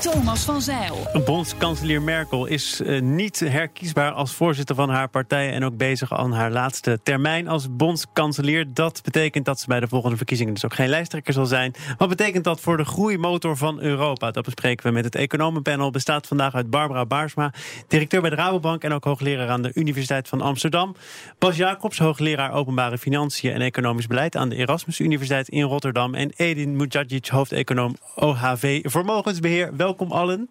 Thomas van Zeil. Bondskanselier Merkel is uh, niet herkiesbaar als voorzitter van haar partij en ook bezig aan haar laatste termijn als bondskanselier. Dat betekent dat ze bij de volgende verkiezingen dus ook geen lijsttrekker zal zijn. Wat betekent dat voor de groeimotor van Europa? Dat bespreken we met het economenpanel. Bestaat vandaag uit Barbara Baarsma, directeur bij de Rabobank en ook hoogleraar aan de Universiteit van Amsterdam. Bas Jacobs, hoogleraar openbare financiën en economisch beleid aan de Erasmus Universiteit in Rotterdam. En Edin Mujagic, hoofdeconoom OHV Vermogensbeheer. Welkom allen.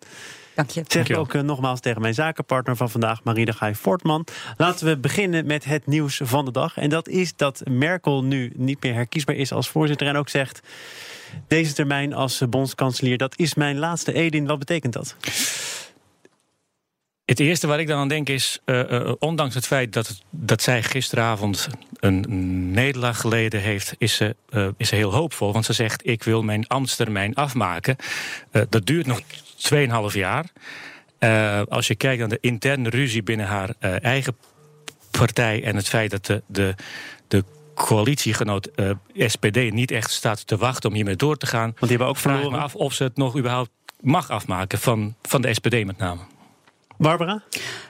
Dank je. Zeg ik ook uh, nogmaals tegen mijn zakenpartner van vandaag, Marie de Gaai Fortman. Laten we beginnen met het nieuws van de dag. En dat is dat Merkel nu niet meer herkiesbaar is als voorzitter. En ook zegt: deze termijn als bondskanselier, dat is mijn laatste Edin. Wat betekent dat? Het eerste waar ik dan aan denk is, uh, uh, ondanks het feit dat, dat zij gisteravond een nederlaag geleden heeft, is ze, uh, is ze heel hoopvol. Want ze zegt, ik wil mijn ambtstermijn afmaken. dat duurt nog 2,5 jaar. als je kijkt naar de interne ruzie binnen haar eigen partij en het feit dat de, de, de coalitiegenoot SPD niet echt staat te wachten om hiermee door te gaan. Want die hebben ook verloren. Vraag me af of ze het nog überhaupt mag afmaken van, van de SPD met name. Barbara?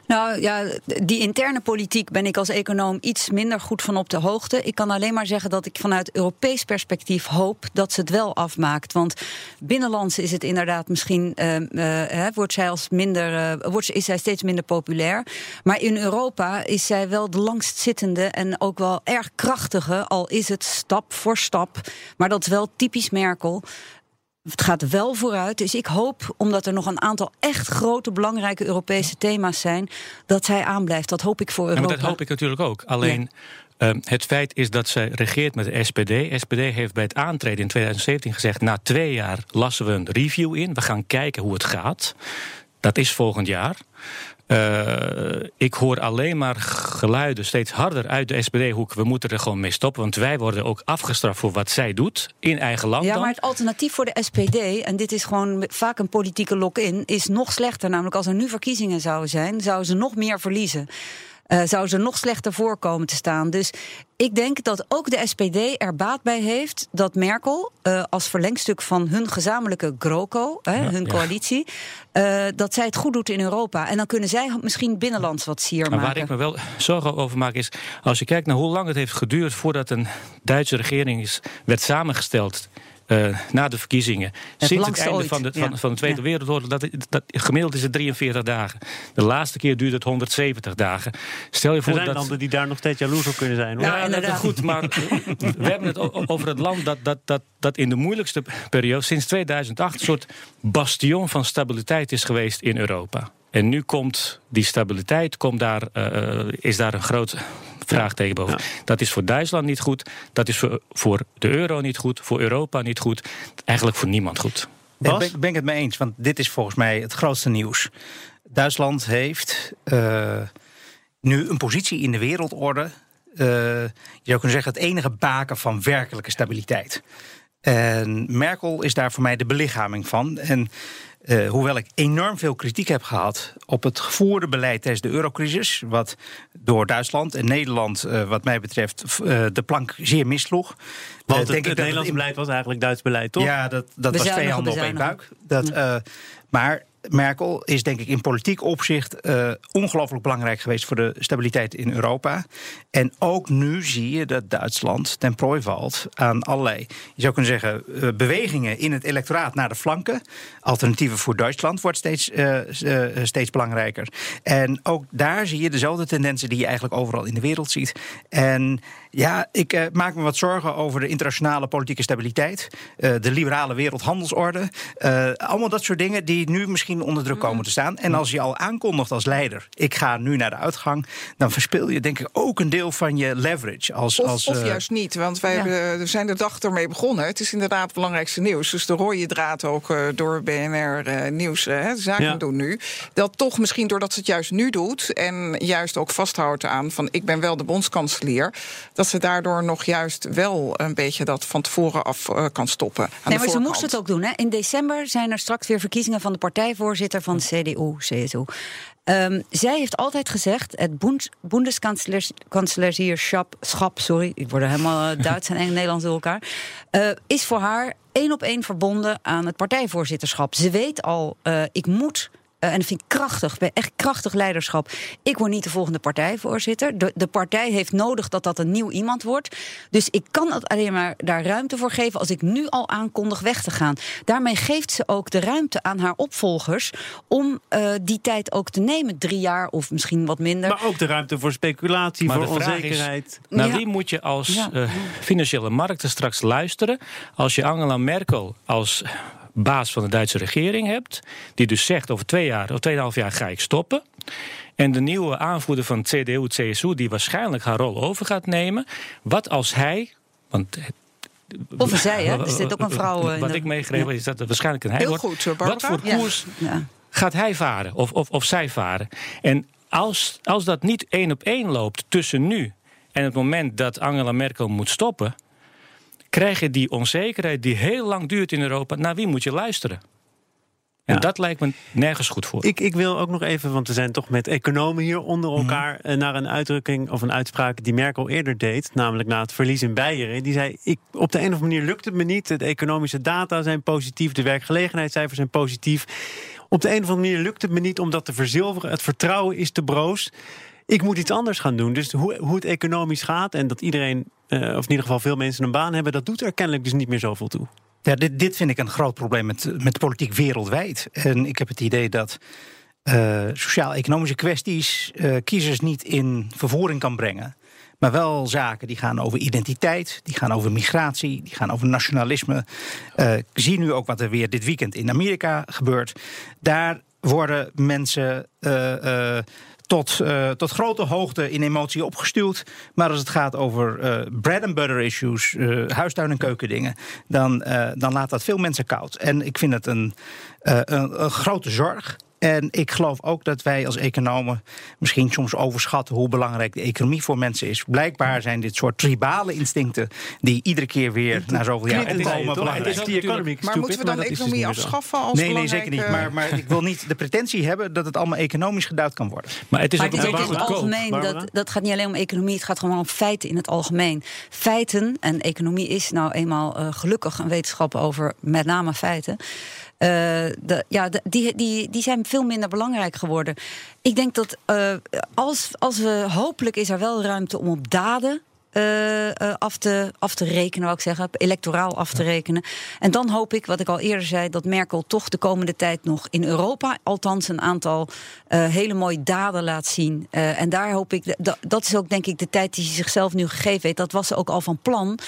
Nou ja, die interne politiek ben ik als econoom iets minder goed van op de hoogte. Ik kan alleen maar zeggen dat ik vanuit Europees perspectief hoop dat ze het wel afmaakt. Want binnenlands is het inderdaad misschien, uh, uh, wordt zij als minder, uh, wordt, is zij steeds minder populair. Maar in Europa is zij wel de langstzittende en ook wel erg krachtige, al is het stap voor stap. Maar dat is wel typisch Merkel. Het gaat wel vooruit. Dus ik hoop, omdat er nog een aantal echt grote, belangrijke Europese thema's zijn, dat zij aanblijft. Dat hoop ik voor Europa. Ja, maar dat hoop ik natuurlijk ook. Alleen. Ja. Um, het feit is dat zij regeert met de SPD. SPD heeft bij het aantreden in 2017 gezegd: na twee jaar lassen we een review in. We gaan kijken hoe het gaat. Dat is volgend jaar. Uh, ik hoor alleen maar geluiden steeds harder uit de SPD-hoek. We moeten er gewoon mee stoppen, want wij worden ook afgestraft voor wat zij doet in eigen land. Ja, dan. maar het alternatief voor de SPD, en dit is gewoon vaak een politieke lock-in, is nog slechter. Namelijk als er nu verkiezingen zouden zijn, zouden ze nog meer verliezen. Uh, zou ze nog slechter voorkomen te staan. Dus ik denk dat ook de SPD er baat bij heeft dat Merkel uh, als verlengstuk van hun gezamenlijke GroKo, hè, ja, hun ja. coalitie, uh, dat zij het goed doet in Europa. En dan kunnen zij misschien binnenlands wat sier maar maken. Waar ik me wel zorgen over maak is, als je kijkt naar hoe lang het heeft geduurd voordat een Duitse regering is, werd samengesteld. Uh, na de verkiezingen. Het Sinds het einde ooit. van de, van, ja. van de Tweede ja. Wereldoorlog, dat, dat, gemiddeld is het 43 dagen. De laatste keer duurde het 170 dagen. Stel je voor er zijn dat. landen die daar nog steeds jaloers op kunnen zijn. Hoor. Ja, Ja, dat is goed, maar we hebben het over het land dat, dat, dat, dat in de moeilijkste periode, sinds 2008, een soort bastion van stabiliteit is geweest in Europa. En nu komt die stabiliteit, komt daar, uh, is daar een groot vraagteken boven. Ja. Dat is voor Duitsland niet goed, dat is voor, voor de euro niet goed, voor Europa niet goed, eigenlijk voor niemand goed. Ik ben, ben ik het mee eens, want dit is volgens mij het grootste nieuws. Duitsland heeft uh, nu een positie in de wereldorde. Uh, je zou kunnen zeggen het enige baken van werkelijke stabiliteit. En Merkel is daar voor mij de belichaming van. En uh, hoewel ik enorm veel kritiek heb gehad op het gevoerde beleid tijdens de eurocrisis, wat door Duitsland en Nederland, uh, wat mij betreft, uh, de plank zeer missloeg. Want het, denk het, ik het Nederlands beleid was eigenlijk Duits beleid, toch? Ja, dat, dat was twee handen op één buik. Dat, ja. maar Merkel is denk ik in politiek opzicht uh, ongelooflijk belangrijk geweest voor de stabiliteit in Europa. En ook nu zie je dat Duitsland ten prooi valt aan allerlei, je zou kunnen zeggen, uh, bewegingen in het electoraat naar de flanken. Alternatieven voor Duitsland wordt steeds, uh, steeds belangrijker. En ook daar zie je dezelfde tendensen die je eigenlijk overal in de wereld ziet. En ja, ik maak me wat zorgen over de internationale politieke stabiliteit, de liberale wereldhandelsorde. allemaal dat soort dingen die nu misschien onder druk komen te staan. En als je al aankondigt als leider, ik ga nu naar de uitgang, dan verspil je denk ik ook een deel van je leverage. Als, of, als, of eh, juist niet, want wij hebben, we zijn de dag ermee begonnen. Het is inderdaad het belangrijkste nieuws. Dus de rode draad ook eh, door BNR eh, Nieuws, uh, zaken Ja. doen nu. Dat toch misschien doordat ze het juist nu doet... en juist ook vasthoudt aan van ik ben wel de bondskanselier... dat ze daardoor nog juist wel een beetje dat van tevoren af eh, kan stoppen. Aan Nee, de maar ze moest het ook doen. Hè. In december zijn er straks weer verkiezingen van de partijvoorzitter van CDU, CSU. Ehm, zij heeft altijd gezegd, het Bundes- Bundeskanzlerschap, schap, sorry, ik word er helemaal eh, Duits en Eng- Nederlands door elkaar, eh, is voor haar één op één verbonden aan het partijvoorzitterschap. Ze weet al, ik moet. Eh, en dat vind ik krachtig, echt krachtig leiderschap. Ik word niet de volgende partijvoorzitter. De, de partij heeft nodig dat dat een nieuw iemand wordt. Dus ik kan het alleen maar daar ruimte voor geven als ik nu al aankondig weg te gaan. Daarmee geeft ze ook de ruimte aan haar opvolgers om eh, die tijd ook te nemen. Drie jaar of misschien wat minder. Maar ook de ruimte voor speculatie, Maar voor de vraag is- onzekerheid. Naar Ja. wie moet je als Ja. eh, financiële markten straks luisteren als je Angela Merkel als baas van de Duitse regering hebt, die dus zegt over twee jaar of tweeënhalf jaar ga ik stoppen. En de nieuwe aanvoerder van CDU, CSU, die waarschijnlijk haar rol over gaat nemen. Wat als hij, want Of een zij, hè? Er zit ook een vrouw eh, Wat ik meegrepen heb, is dat het waarschijnlijk een hij Heel wordt. goed, eh, Barbara. Wat voor Ja. koers Ja. gaat hij varen of, of, of zij varen? En als, als dat niet één op één loopt tussen nu en het moment dat Angela Merkel moet stoppen, krijg je die onzekerheid die heel lang duurt in Europa. Naar wie moet je luisteren? En dat lijkt me nergens goed voor. Ik, ik wil ook nog even, want we zijn toch met economen hier onder elkaar, eh, naar een uitdrukking of een uitspraak die Merkel eerder deed, namelijk na het verlies in Beieren. Die zei: ik, Op de een of andere manier lukt het me niet. De economische data zijn positief, de werkgelegenheidscijfers zijn positief. Op de een of andere manier lukt het me niet om dat te verzilveren. Het vertrouwen is te broos. Ik moet iets anders gaan doen. Dus hoe, hoe het economisch gaat en dat iedereen, of in ieder geval veel mensen een baan hebben, dat doet er kennelijk dus niet meer zoveel toe. Ja, dit, dit vind ik een groot probleem met, met politiek wereldwijd. En ik heb het idee dat eh, sociaal-economische kwesties eh, kiezers niet in vervoering kan brengen. Maar wel zaken die gaan over identiteit, die gaan over migratie, die gaan over nationalisme. Eh, ik zie nu ook wat er weer dit weekend in Amerika gebeurt. Daar worden mensen eh, eh, tot, eh, tot grote hoogte in emotie opgestuwd. Maar als het gaat over bread and butter issues, eh, huistuin- en keukendingen, dan, dan laat dat veel mensen koud. En ik vind het een, een, een grote zorg. En ik geloof ook dat wij als economen misschien soms overschatten hoe belangrijk de economie voor mensen is. Blijkbaar zijn dit soort tribale instincten die iedere keer weer na zoveel jaar opkomen belangrijk Het is Maar moeten we dan de economie afschaffen als Nee, nee, zeker niet. Maar, maar ik wil niet de pretentie hebben dat het allemaal economisch geduid kan worden. Maar het is Maar ook het is ook in het algemeen. Dat, dat gaat niet alleen om economie, het gaat gewoon om feiten in het algemeen. Feiten, en economie is nou eenmaal eh, gelukkig een wetenschap over met name feiten. eh, de, ja, de- die, die, die zijn veel minder belangrijk geworden. Ik denk dat eh, als, als we hopelijk is er wel ruimte om op daden. eh, eh, af, te, af te rekenen, wou ik zeggen, electoraal af te rekenen. En dan hoop ik, wat ik al eerder zei, dat Merkel toch de komende tijd nog in Europa, althans een aantal hele mooie daden laat zien. En daar hoop ik, dat, dat is ook denk ik de tijd die ze zichzelf nu gegeven heeft. Dat was ze ook al van plan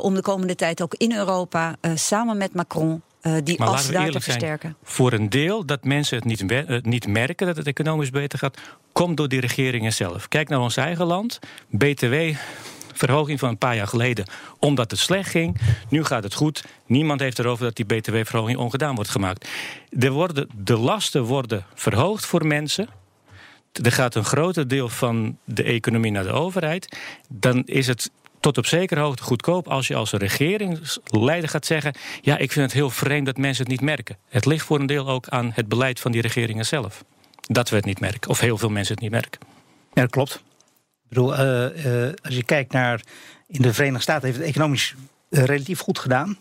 om de komende tijd ook in Europa samen met Macron die Maar as daar te eerlijk zijn. versterken. Voor een deel dat mensen het niet, eh, niet merken dat het economisch beter gaat, komt door die regeringen zelf. Kijk naar ons eigen land. BTW. Verhoging van een paar jaar geleden, omdat het slecht ging. Nu gaat het goed. Niemand heeft erover dat die BTW-verhoging ongedaan wordt gemaakt. Er worden, de lasten worden verhoogd voor mensen. Er gaat een groter deel van de economie naar de overheid. Dan is het tot op zekere hoogte goedkoop als je als regeringsleider gaat zeggen: Ja, ik vind het heel vreemd dat mensen het niet merken. Het ligt voor een deel ook aan het beleid van die regeringen zelf. Dat we het niet merken, of heel veel mensen het niet merken. Ja, dat klopt. Ik bedoel, eh, eh, als je kijkt naar. In de Verenigde Staten heeft het economisch eh, relatief goed gedaan.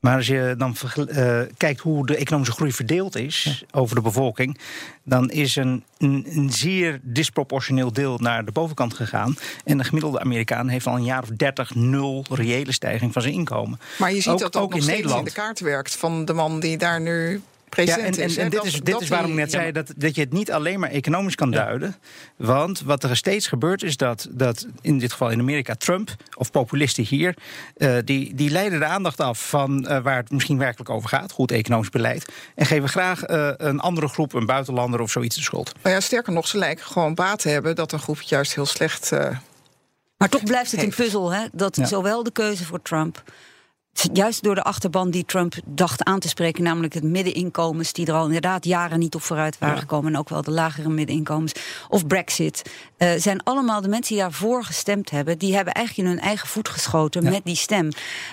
Maar als je dan eh, kijkt hoe de economische groei verdeeld is over de bevolking, dan is een, een, een zeer disproportioneel deel naar de bovenkant gegaan. En de gemiddelde Amerikaan heeft al een jaar of 30 nul reële stijging van zijn inkomen. Maar je ziet Ook- dat ook nog in steeds Nederland. in de kaart werkt van de man die daar nu ja, en, en, en dit, is, dit is waarom ik net zei dat, dat je het niet alleen maar economisch kan duiden. Want wat er steeds gebeurt is dat, dat in dit geval in Amerika Trump, of populisten hier, uh, die, die leiden de aandacht af van uh, waar het misschien werkelijk over gaat, goed economisch beleid, en geven graag uh, een andere groep, een buitenlander of zoiets de schuld. Nou ja, sterker nog, ze lijken gewoon baat te hebben dat een groep het juist heel slecht. maar toch blijft het een puzzel, hè? Dat ja. zowel de keuze voor Trump Juist door de achterban die Trump dacht aan te spreken, namelijk het middeninkomens, die er al inderdaad jaren niet op vooruit waren gekomen, en ook wel de lagere middeninkomens, of Brexit, uh, zijn allemaal de mensen die daarvoor gestemd hebben, die hebben eigenlijk in hun eigen voet geschoten met die stem.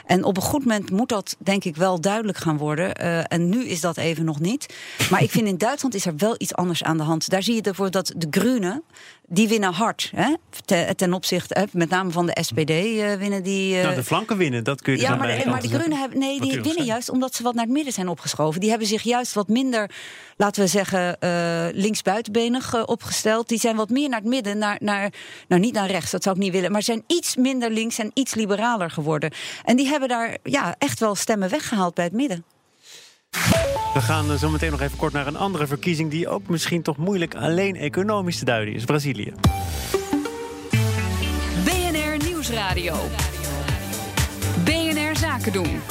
En op een goed moment moet dat, denk ik, wel duidelijk gaan worden. Uh, en nu is dat even nog niet. Maar ik vind in Duitsland is er wel iets anders aan de hand. Daar zie je ervoor dat de Groenen, die winnen hard. Hè? Ten, opzichte, met name van de SPD uh, eh, winnen die. Uh... Nou, de flanken winnen, dat kun je Ja, maar, maar de Groenen hebben, nee, die winnen juist omdat ze wat naar het midden zijn opgeschoven. Die hebben zich juist wat minder, laten we zeggen, uh, linksbuitenbenig opgesteld. Die zijn wat meer naar het midden, naar, naar, nou niet naar rechts, dat zou ik niet willen, maar zijn iets minder links en iets liberaler geworden. En die hebben daar ja, echt wel stemmen weggehaald bij het midden. We gaan zo meteen nog even kort naar een andere verkiezing die ook misschien toch moeilijk alleen economisch te duiden is: Brazilië. BNR Nieuwsradio. Zaken doen.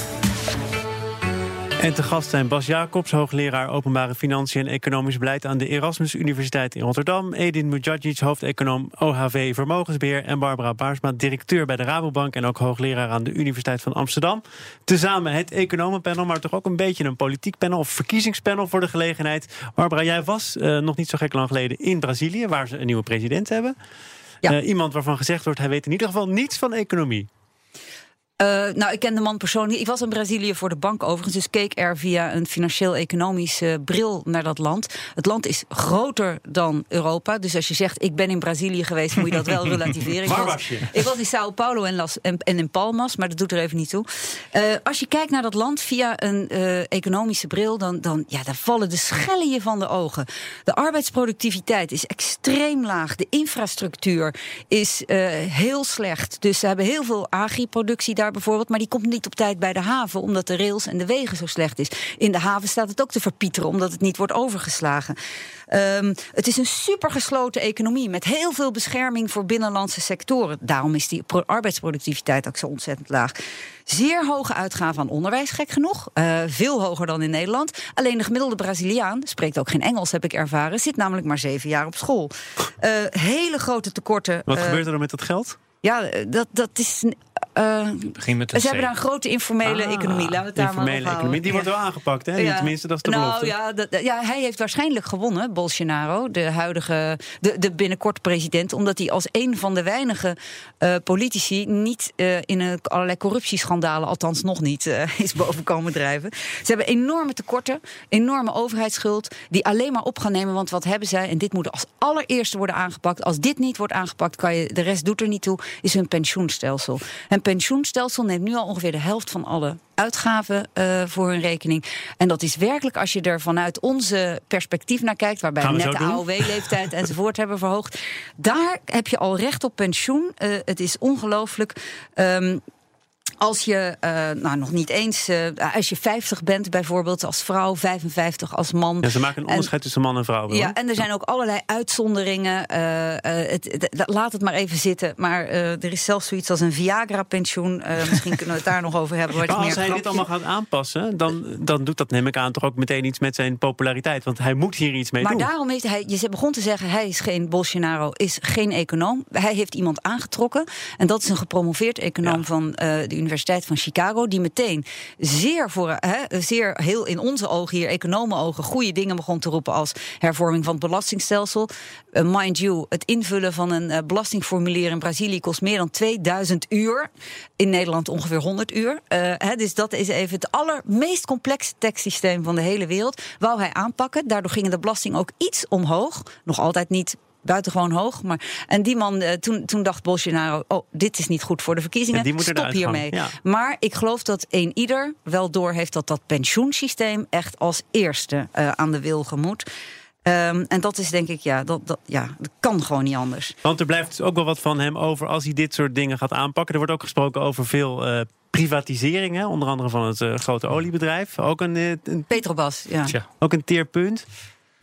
En te gast zijn Bas Jacobs, hoogleraar openbare financiën en economisch beleid aan de Erasmus Universiteit in Rotterdam. Edin Mujadjic, hoofdeconoom OHV Vermogensbeheer. En Barbara Baarsma, directeur bij de Rabobank en ook hoogleraar aan de Universiteit van Amsterdam. Tezamen het economenpanel, maar toch ook een beetje een politiek panel of verkiezingspanel voor de gelegenheid. Barbara, jij was uh, nog niet zo gek lang geleden in Brazilië, waar ze een nieuwe president hebben. Ja. Uh, iemand waarvan gezegd wordt, hij weet in ieder geval niets van economie. Uh, nou, ik ken de man persoonlijk. Ik was in Brazilië voor de bank overigens, dus keek er via een financieel-economische bril naar dat land. Het land is groter dan Europa. Dus als je zegt, ik ben in Brazilië geweest, moet je dat wel relativeren. Waar was je? Ik was in Sao Paulo en, Las, en, en in Palmas, maar dat doet er even niet toe. Uh, als je kijkt naar dat land via een uh, economische bril, dan, dan, ja, dan vallen de schellen je van de ogen. De arbeidsproductiviteit is extreem laag. De infrastructuur is heel slecht. Dus ze hebben heel veel agriproductie daar bijvoorbeeld, maar die komt niet op tijd bij de haven, omdat de rails en de wegen zo slecht is. In de haven staat het ook te verpieteren, omdat het niet wordt overgeslagen. Um, het is een supergesloten economie met heel veel bescherming voor binnenlandse sectoren. Daarom is die arbeidsproductiviteit ook zo ontzettend laag. Zeer hoge uitgaven aan onderwijs, gek genoeg. Uh, veel hoger dan in Nederland. Alleen de gemiddelde Braziliaan, spreekt ook geen Engels, heb ik ervaren, zit namelijk maar zeven jaar op school. Uh, hele grote tekorten. Wat uh, gebeurt er dan met dat geld? Ja, dat, dat is uh, Begin met ze hebben daar een grote informele ah, economie. Laten we het daar informele maar economie. Die wordt wel aangepakt, hè? Ja. Tenminste, dat is de nou, belofte. Ja, dat, ja, hij heeft waarschijnlijk gewonnen, Bolsonaro, de huidige, de, de binnenkort president, omdat hij als een van de weinige uh, politici niet uh, in een, allerlei corruptieschandalen, althans nog niet, is boven komen drijven. Ze hebben enorme tekorten, enorme overheidsschuld, die alleen maar op gaan nemen. Want wat hebben zij? En dit moet als allereerste worden aangepakt. Als dit niet wordt aangepakt, kan je de rest doet er niet toe. Is hun pensioenstelsel. En pensioenstelsel neemt nu al ongeveer de helft van alle uitgaven uh, voor hun rekening. En dat is werkelijk, als je er vanuit onze perspectief naar kijkt, waarbij we net de AOW-leeftijd enzovoort hebben verhoogd, daar heb je al recht op pensioen. Uh, het is ongelooflijk. Um, als je, uh, nou nog niet eens, uh, als je 50 bent bijvoorbeeld als vrouw, 55 als man. Ja, ze maken een onderscheid tussen man en vrouw. Wel. Ja, en er zijn ook allerlei uitzonderingen. Uh, het, het, laat het maar even zitten. Maar er is zelfs zoiets als een Viagra-pensioen. misschien kunnen we het daar nog over hebben. Maar als hij dit allemaal gaat aanpassen, dan, dan doet dat, neem ik aan, toch ook meteen iets met zijn populariteit. Want hij moet hier iets mee maar doen. Maar daarom heeft hij, je begon te zeggen, hij is geen Bolsonaro, is geen econoom. Hij heeft iemand aangetrokken. En dat is een gepromoveerd econoom ja. van de Universiteit van Chicago, die meteen zeer, voor, he, zeer heel in onze ogen hier, economenogen, goede dingen begon te roepen als hervorming van het belastingstelsel. Uh, mind you, het invullen van een uh, belastingformulier in Brazilië kost meer dan 2000 uur. In Nederland ongeveer 100 uur. He, dus dat is even het allermeest complexe tekstsysteem van de hele wereld. Wou hij aanpakken. Daardoor gingen de belasting ook iets omhoog. Nog altijd niet buitengewoon hoog. Maar, en die man, uh, toen, toen dacht Bolsonaro, oh, dit is niet goed voor de verkiezingen, ja, stop hiermee. Ja. Maar ik geloof dat een ieder wel door heeft dat dat pensioensysteem echt als eerste uh, aan de wilgen moet. Um, en dat is denk ik, ja dat, dat, ja, dat kan gewoon niet anders. Want er blijft ook wel wat van hem over als hij dit soort dingen gaat aanpakken. Er wordt ook gesproken over veel uh, privatiseringen, onder andere van het grote oliebedrijf. Ook een, een Petrobas, ja. Ook een teerpunt.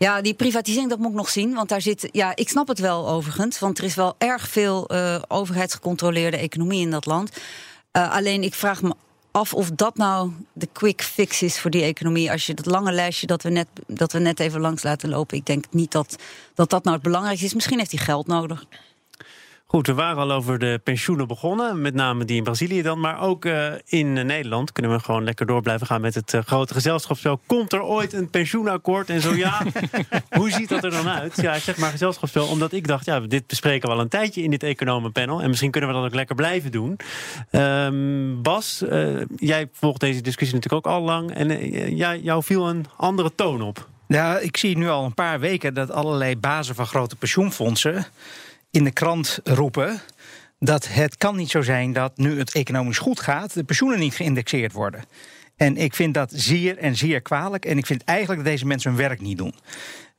Ja, die privatisering, dat moet ik nog zien. Want daar zit. Ja, ik snap het wel overigens. Want er is wel erg veel overheidsgecontroleerde economie in dat land. alleen ik vraag me af of dat nou de quick fix is voor die economie. Als je dat lange lijstje dat we net, dat we net even langs laten lopen. Ik denk niet dat dat, dat nou het belangrijkste is. Misschien heeft hij geld nodig. Goed, we waren al over de pensioenen begonnen. Met name die in Brazilië dan. Maar ook uh, in Nederland kunnen we gewoon lekker door blijven gaan met het uh, grote gezelschapsspel. Komt er ooit een pensioenakkoord? En zo ja, hoe ziet dat er dan uit? Ja, ik zeg maar gezelschapsspel. Omdat ik dacht, ja, dit bespreken we al een tijdje in dit economenpanel. En misschien kunnen we dat ook lekker blijven doen. Um, Bas, uh, jij volgt deze discussie natuurlijk ook al lang. En ja, jou viel een andere toon op. Ja, ik zie nu al een paar weken dat allerlei bazen van grote pensioenfondsen in de krant roepen dat het kan niet zo zijn dat nu het economisch goed gaat, de pensioenen niet geïndexeerd worden. En ik vind dat zeer en zeer kwalijk. En ik vind eigenlijk dat deze mensen hun werk niet doen.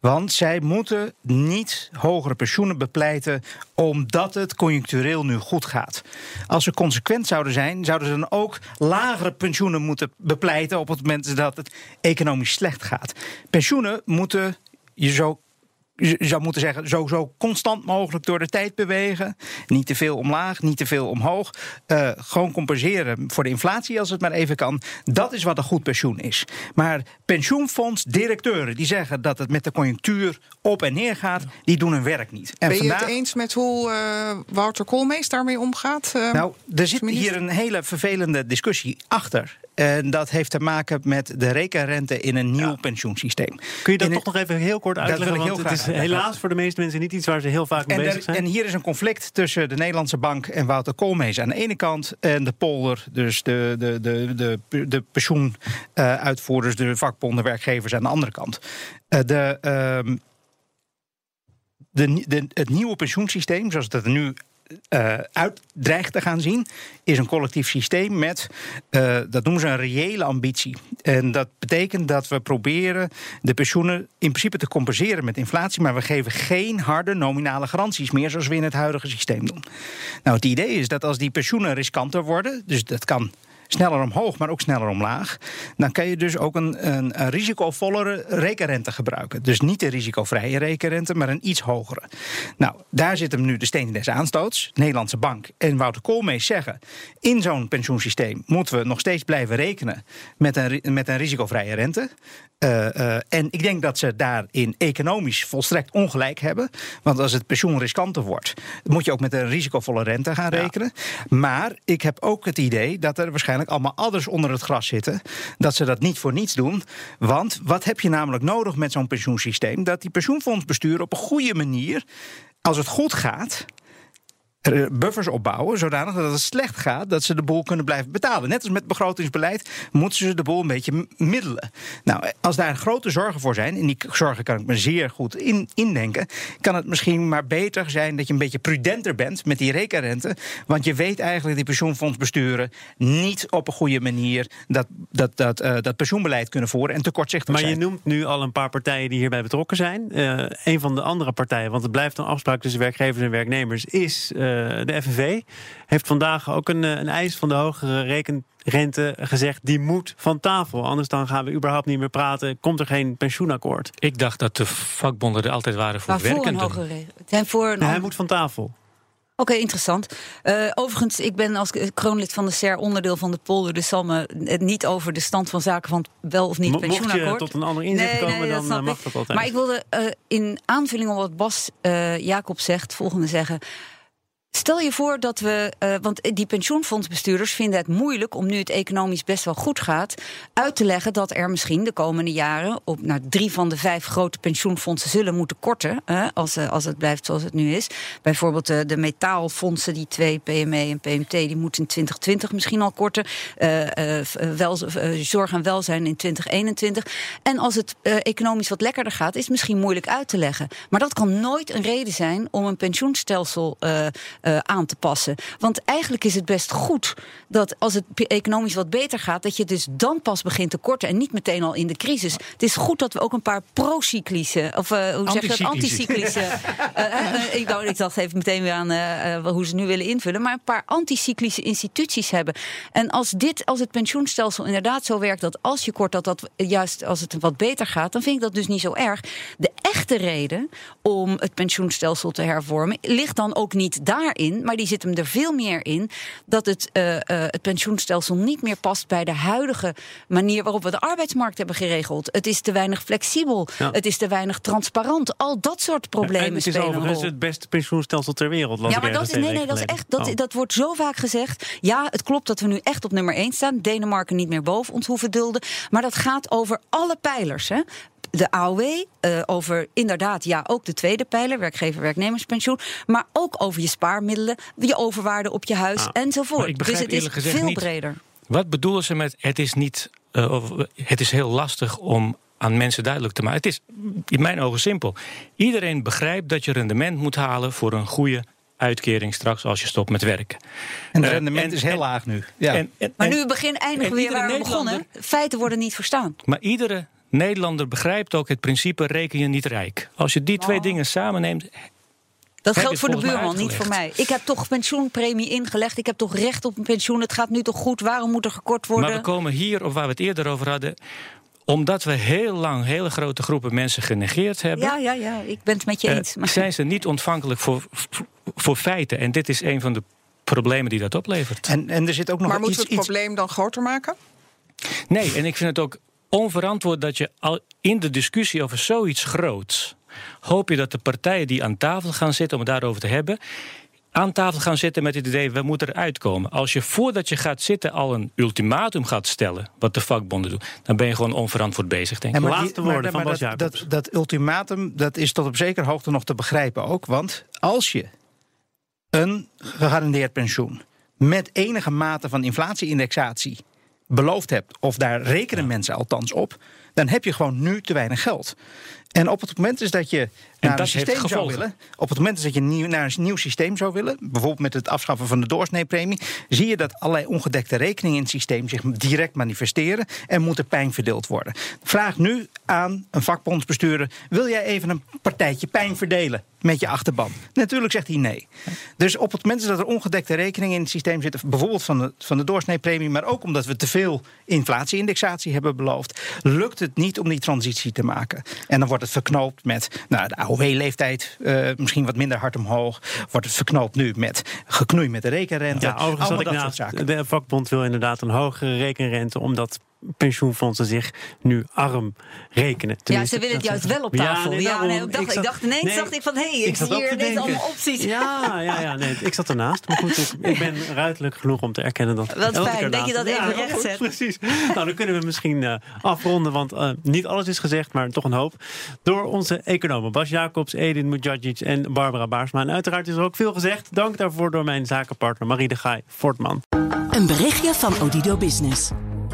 Want zij moeten niet hogere pensioenen bepleiten omdat het conjunctureel nu goed gaat. Als ze consequent zouden zijn, zouden ze dan ook lagere pensioenen moeten bepleiten op het moment dat het economisch slecht gaat. Pensioenen moeten je zo zou moeten zeggen, zo, zo constant mogelijk door de tijd bewegen. Niet te veel omlaag, niet te veel omhoog. Uh, gewoon compenseren voor de inflatie als het maar even kan. Dat is wat een goed pensioen is. Maar pensioenfondsdirecteuren die zeggen dat het met de conjunctuur op en neer gaat, die doen hun werk niet. En ben je het eens met hoe uh, Wouter Koolmees daarmee omgaat? Uh, nou, er zit hier een hele vervelende discussie achter. En dat heeft te maken met de rekenrente in een nieuw pensioensysteem. Kun je dat toch nog even heel kort uitleggen? want het is helaas voor de meeste mensen niet iets waar ze heel vaak mee bezig zijn. En hier is een conflict tussen de Nederlandse bank en Wouter Koolmees aan de ene kant. En de polder, dus de, de, de, de, de pensioenuitvoerders, de vakbonden, werkgevers aan de andere kant. Uh, de, uh, de, de, het nieuwe pensioensysteem, zoals het er nu uh, uit dreigt te gaan zien, is een collectief systeem met, uh, dat noemen ze een reële ambitie. En dat betekent dat we proberen de pensioenen in principe te compenseren met inflatie, maar we geven geen harde nominale garanties meer zoals we in het huidige systeem doen. Nou, het idee is dat als die pensioenen riskanter worden, dus dat kan sneller omhoog, maar ook sneller omlaag. Dan kan je dus ook een, een, een risicovollere rekenrente gebruiken. Dus niet de risicovrije rekenrente, maar een iets hogere. Nou, daar zit hem nu de steen des aanstoots. Nederlandse Bank en Wouter Koolmees zeggen... in zo'n pensioensysteem moeten we nog steeds blijven rekenen... met een, met een risicovrije rente. Uh, uh, en ik denk dat ze daarin economisch volstrekt ongelijk hebben. Want als het pensioen riskanter wordt, moet je ook met een risicovolle rente gaan rekenen. Maar ik heb ook het idee dat er waarschijnlijk allemaal ouders onder het gras zitten. Dat ze dat niet voor niets doen. Want wat heb je namelijk nodig met zo'n pensioensysteem? Dat die pensioenfondsbestuur op een goede manier, als het goed gaat buffers opbouwen, zodanig dat het slecht gaat, dat ze de boel kunnen blijven betalen. Net als met begrotingsbeleid moeten ze de boel een beetje middelen. Nou, als daar grote zorgen voor zijn, en die zorgen kan ik me zeer goed in, indenken, kan het misschien maar beter zijn dat je een beetje prudenter bent met die rekenrente. Want je weet eigenlijk die pensioenfondsbesturen niet op een goede manier dat, dat, dat, uh, dat pensioenbeleid kunnen voeren en tekortzichtig zijn. Maar je noemt nu al een paar partijen die hierbij betrokken zijn. Uh, een van de andere partijen, want het blijft een afspraak tussen werkgevers en werknemers, is. Eh, de FNV heeft vandaag ook een, eh, een eis van de hogere rekenrente gezegd. Die moet van tafel. Anders dan gaan we überhaupt niet meer praten. Komt er geen pensioenakkoord. Ik dacht dat de vakbonden er altijd waren voor werkenden. Voor een hogere en voor een... hij moet van tafel. Oké, interessant. Uh, overigens, ik ben als kroonlid van de SER onderdeel van de polder. Dus zal me het niet over de stand van zaken van wel of niet pensioenakkoord. Mocht je tot een ander inzicht komen, dan mag dat altijd. Maar ik wilde uh, in aanvulling op wat Bas uh, Jacob zegt, volgende zeggen. Stel je voor dat we, uh, want die pensioenfondsbestuurders vinden het moeilijk om nu het economisch best wel goed gaat, uit te leggen dat er misschien de komende jaren op nou, drie van de vijf grote pensioenfondsen zullen moeten korten, als, uh, als het blijft zoals het nu is. Bijvoorbeeld de, de metaalfondsen, die twee, PME en PMT, die moeten in 2020 misschien al korten. Wel, zorg en welzijn in 2021. En als het economisch wat lekkerder gaat, is het misschien moeilijk uit te leggen. Maar dat kan nooit een reden zijn om een pensioenstelsel uh, uh, aan te passen. Want eigenlijk is het best goed dat als het economisch wat beter gaat, dat je dus dan pas begint te korten en niet meteen al in de crisis. Het is goed dat we ook een paar pro-cyclische, of uh, hoe zeg je dat, anticyclische. uh, ik, dacht, ik dacht even meteen weer aan hoe ze nu willen invullen, maar een paar anticyclische instituties hebben. En als dit, als het pensioenstelsel inderdaad zo werkt dat als je kort dat dat juist als het wat beter gaat, dan vind ik dat dus niet zo erg. De echte reden om het pensioenstelsel te hervormen ligt dan ook niet daarin, maar die zit hem er veel meer in dat het, uh, uh, het pensioenstelsel niet meer past bij de huidige manier waarop we de arbeidsmarkt hebben geregeld. Het is te weinig flexibel, ja. het is te weinig transparant. Al dat soort problemen en het is spelen het beste pensioenstelsel ter wereld. ja, maar dat, is, nee, nee, dat is echt. Dat, oh. dat wordt zo vaak gezegd. Ja, het klopt dat we nu echt op nummer 1 staan. Denemarken niet meer boven ons hoeven dulden. Maar dat gaat over alle pijlers. Hè? De AOW, uh, over inderdaad, ja, ook de tweede pijler, werkgever-werknemerspensioen, maar ook over je spaarmiddelen, je overwaarde op je huis ah, enzovoort. dus het is veel niet, breder. Wat bedoelen ze met het is niet, uh, het is heel lastig om aan mensen duidelijk te maken. Het is in mijn ogen simpel. Iedereen begrijpt dat je rendement moet halen voor een goede uitkering straks als je stopt met werken. En het uh, rendement en, is heel en, laag nu. Ja. En, maar nu begin eindigen we weer waar we begonnen. Feiten worden niet verstaan. Maar iedere Nederlander begrijpt ook het principe reken je niet rijk. Als je die twee Oh. dingen samenneemt. Dat geldt voor de buurman, niet voor mij. Ik heb toch pensioenpremie ingelegd. Ik heb toch recht op een pensioen. Het gaat nu toch goed. Waarom moet er gekort worden? Maar we komen hier, of waar we het eerder over hadden. Omdat we heel lang hele grote groepen mensen genegeerd hebben. Ja, ja, ja. Ik ben het met je eh, eens. Maar- zijn ze niet ontvankelijk voor, voor, voor feiten. En dit is een van de problemen die dat oplevert. En, en er zit ook nog Maar iets, moeten we het iets probleem dan groter maken? Nee, en ik vind het ook onverantwoord dat je al in de discussie over zoiets groots. hoop je dat de partijen die aan tafel gaan zitten om het daarover te hebben. aan tafel gaan zitten met het idee, we moeten eruit komen. Als je voordat je gaat zitten al een ultimatum gaat stellen. wat de vakbonden doen. dan ben je gewoon onverantwoord bezig, denk ik. En maar Laatste die- maar- woorden van maar Bas dat, dat, dat ultimatum dat is tot op zekere hoogte nog te begrijpen ook. Want als je een gegarandeerd pensioen met enige mate van inflatieindexatie beloofd hebt, of daar rekenen mensen althans op, dan heb je gewoon nu te weinig geld. En op het moment is dat je naar een dat heeft systeem zou gevolgen. willen, op het moment dat je nieuw, naar een nieuw systeem zou willen, bijvoorbeeld met het afschaffen van de doorsneepremie, zie je dat allerlei ongedekte rekeningen in het systeem zich direct manifesteren en moet er pijn verdeeld worden. Vraag nu aan een vakbondsbestuurder: wil jij even een partijtje pijn verdelen met je achterban? Natuurlijk zegt hij nee. Dus op het moment dat er ongedekte rekeningen in het systeem zitten, bijvoorbeeld van de, van de doorsneepremie, maar ook omdat we te veel inflatieindexatie hebben beloofd, lukt het niet om die transitie te maken. En dan wordt het verknoopt met nou, de AOW-leeftijd, eh, misschien wat minder hard omhoog. Wordt het verknoopt nu met geknoei met de rekenrente. Ja, overigens had ik dat naast, soort zaken. de vakbond wil inderdaad een hogere rekenrente, omdat pensioenfondsen zich nu arm rekenen. ja, ze willen het juist wel op tafel. nee, Ja, nee, ik, dacht, ik, zat- dacht ineens nee, dacht ik van hé, hey, ik zie hier ineens denken. allemaal opties. Ja, ja, ja nee, ik zat ernaast. Maar goed, ik, ik ben ruidelijk genoeg om te erkennen dat. Wat fijn dat je dat even Ja, recht zet. Precies. Nou, dan kunnen we misschien eh, afronden, want eh, niet alles is gezegd, maar toch een hoop. Door onze economen Bas Jacobs, Edin Mujagic en Barbara Baarsma. En uiteraard is er ook veel gezegd. Dank daarvoor door mijn zakenpartner Marie de Gaai Fortman. Een berichtje van Odido Business.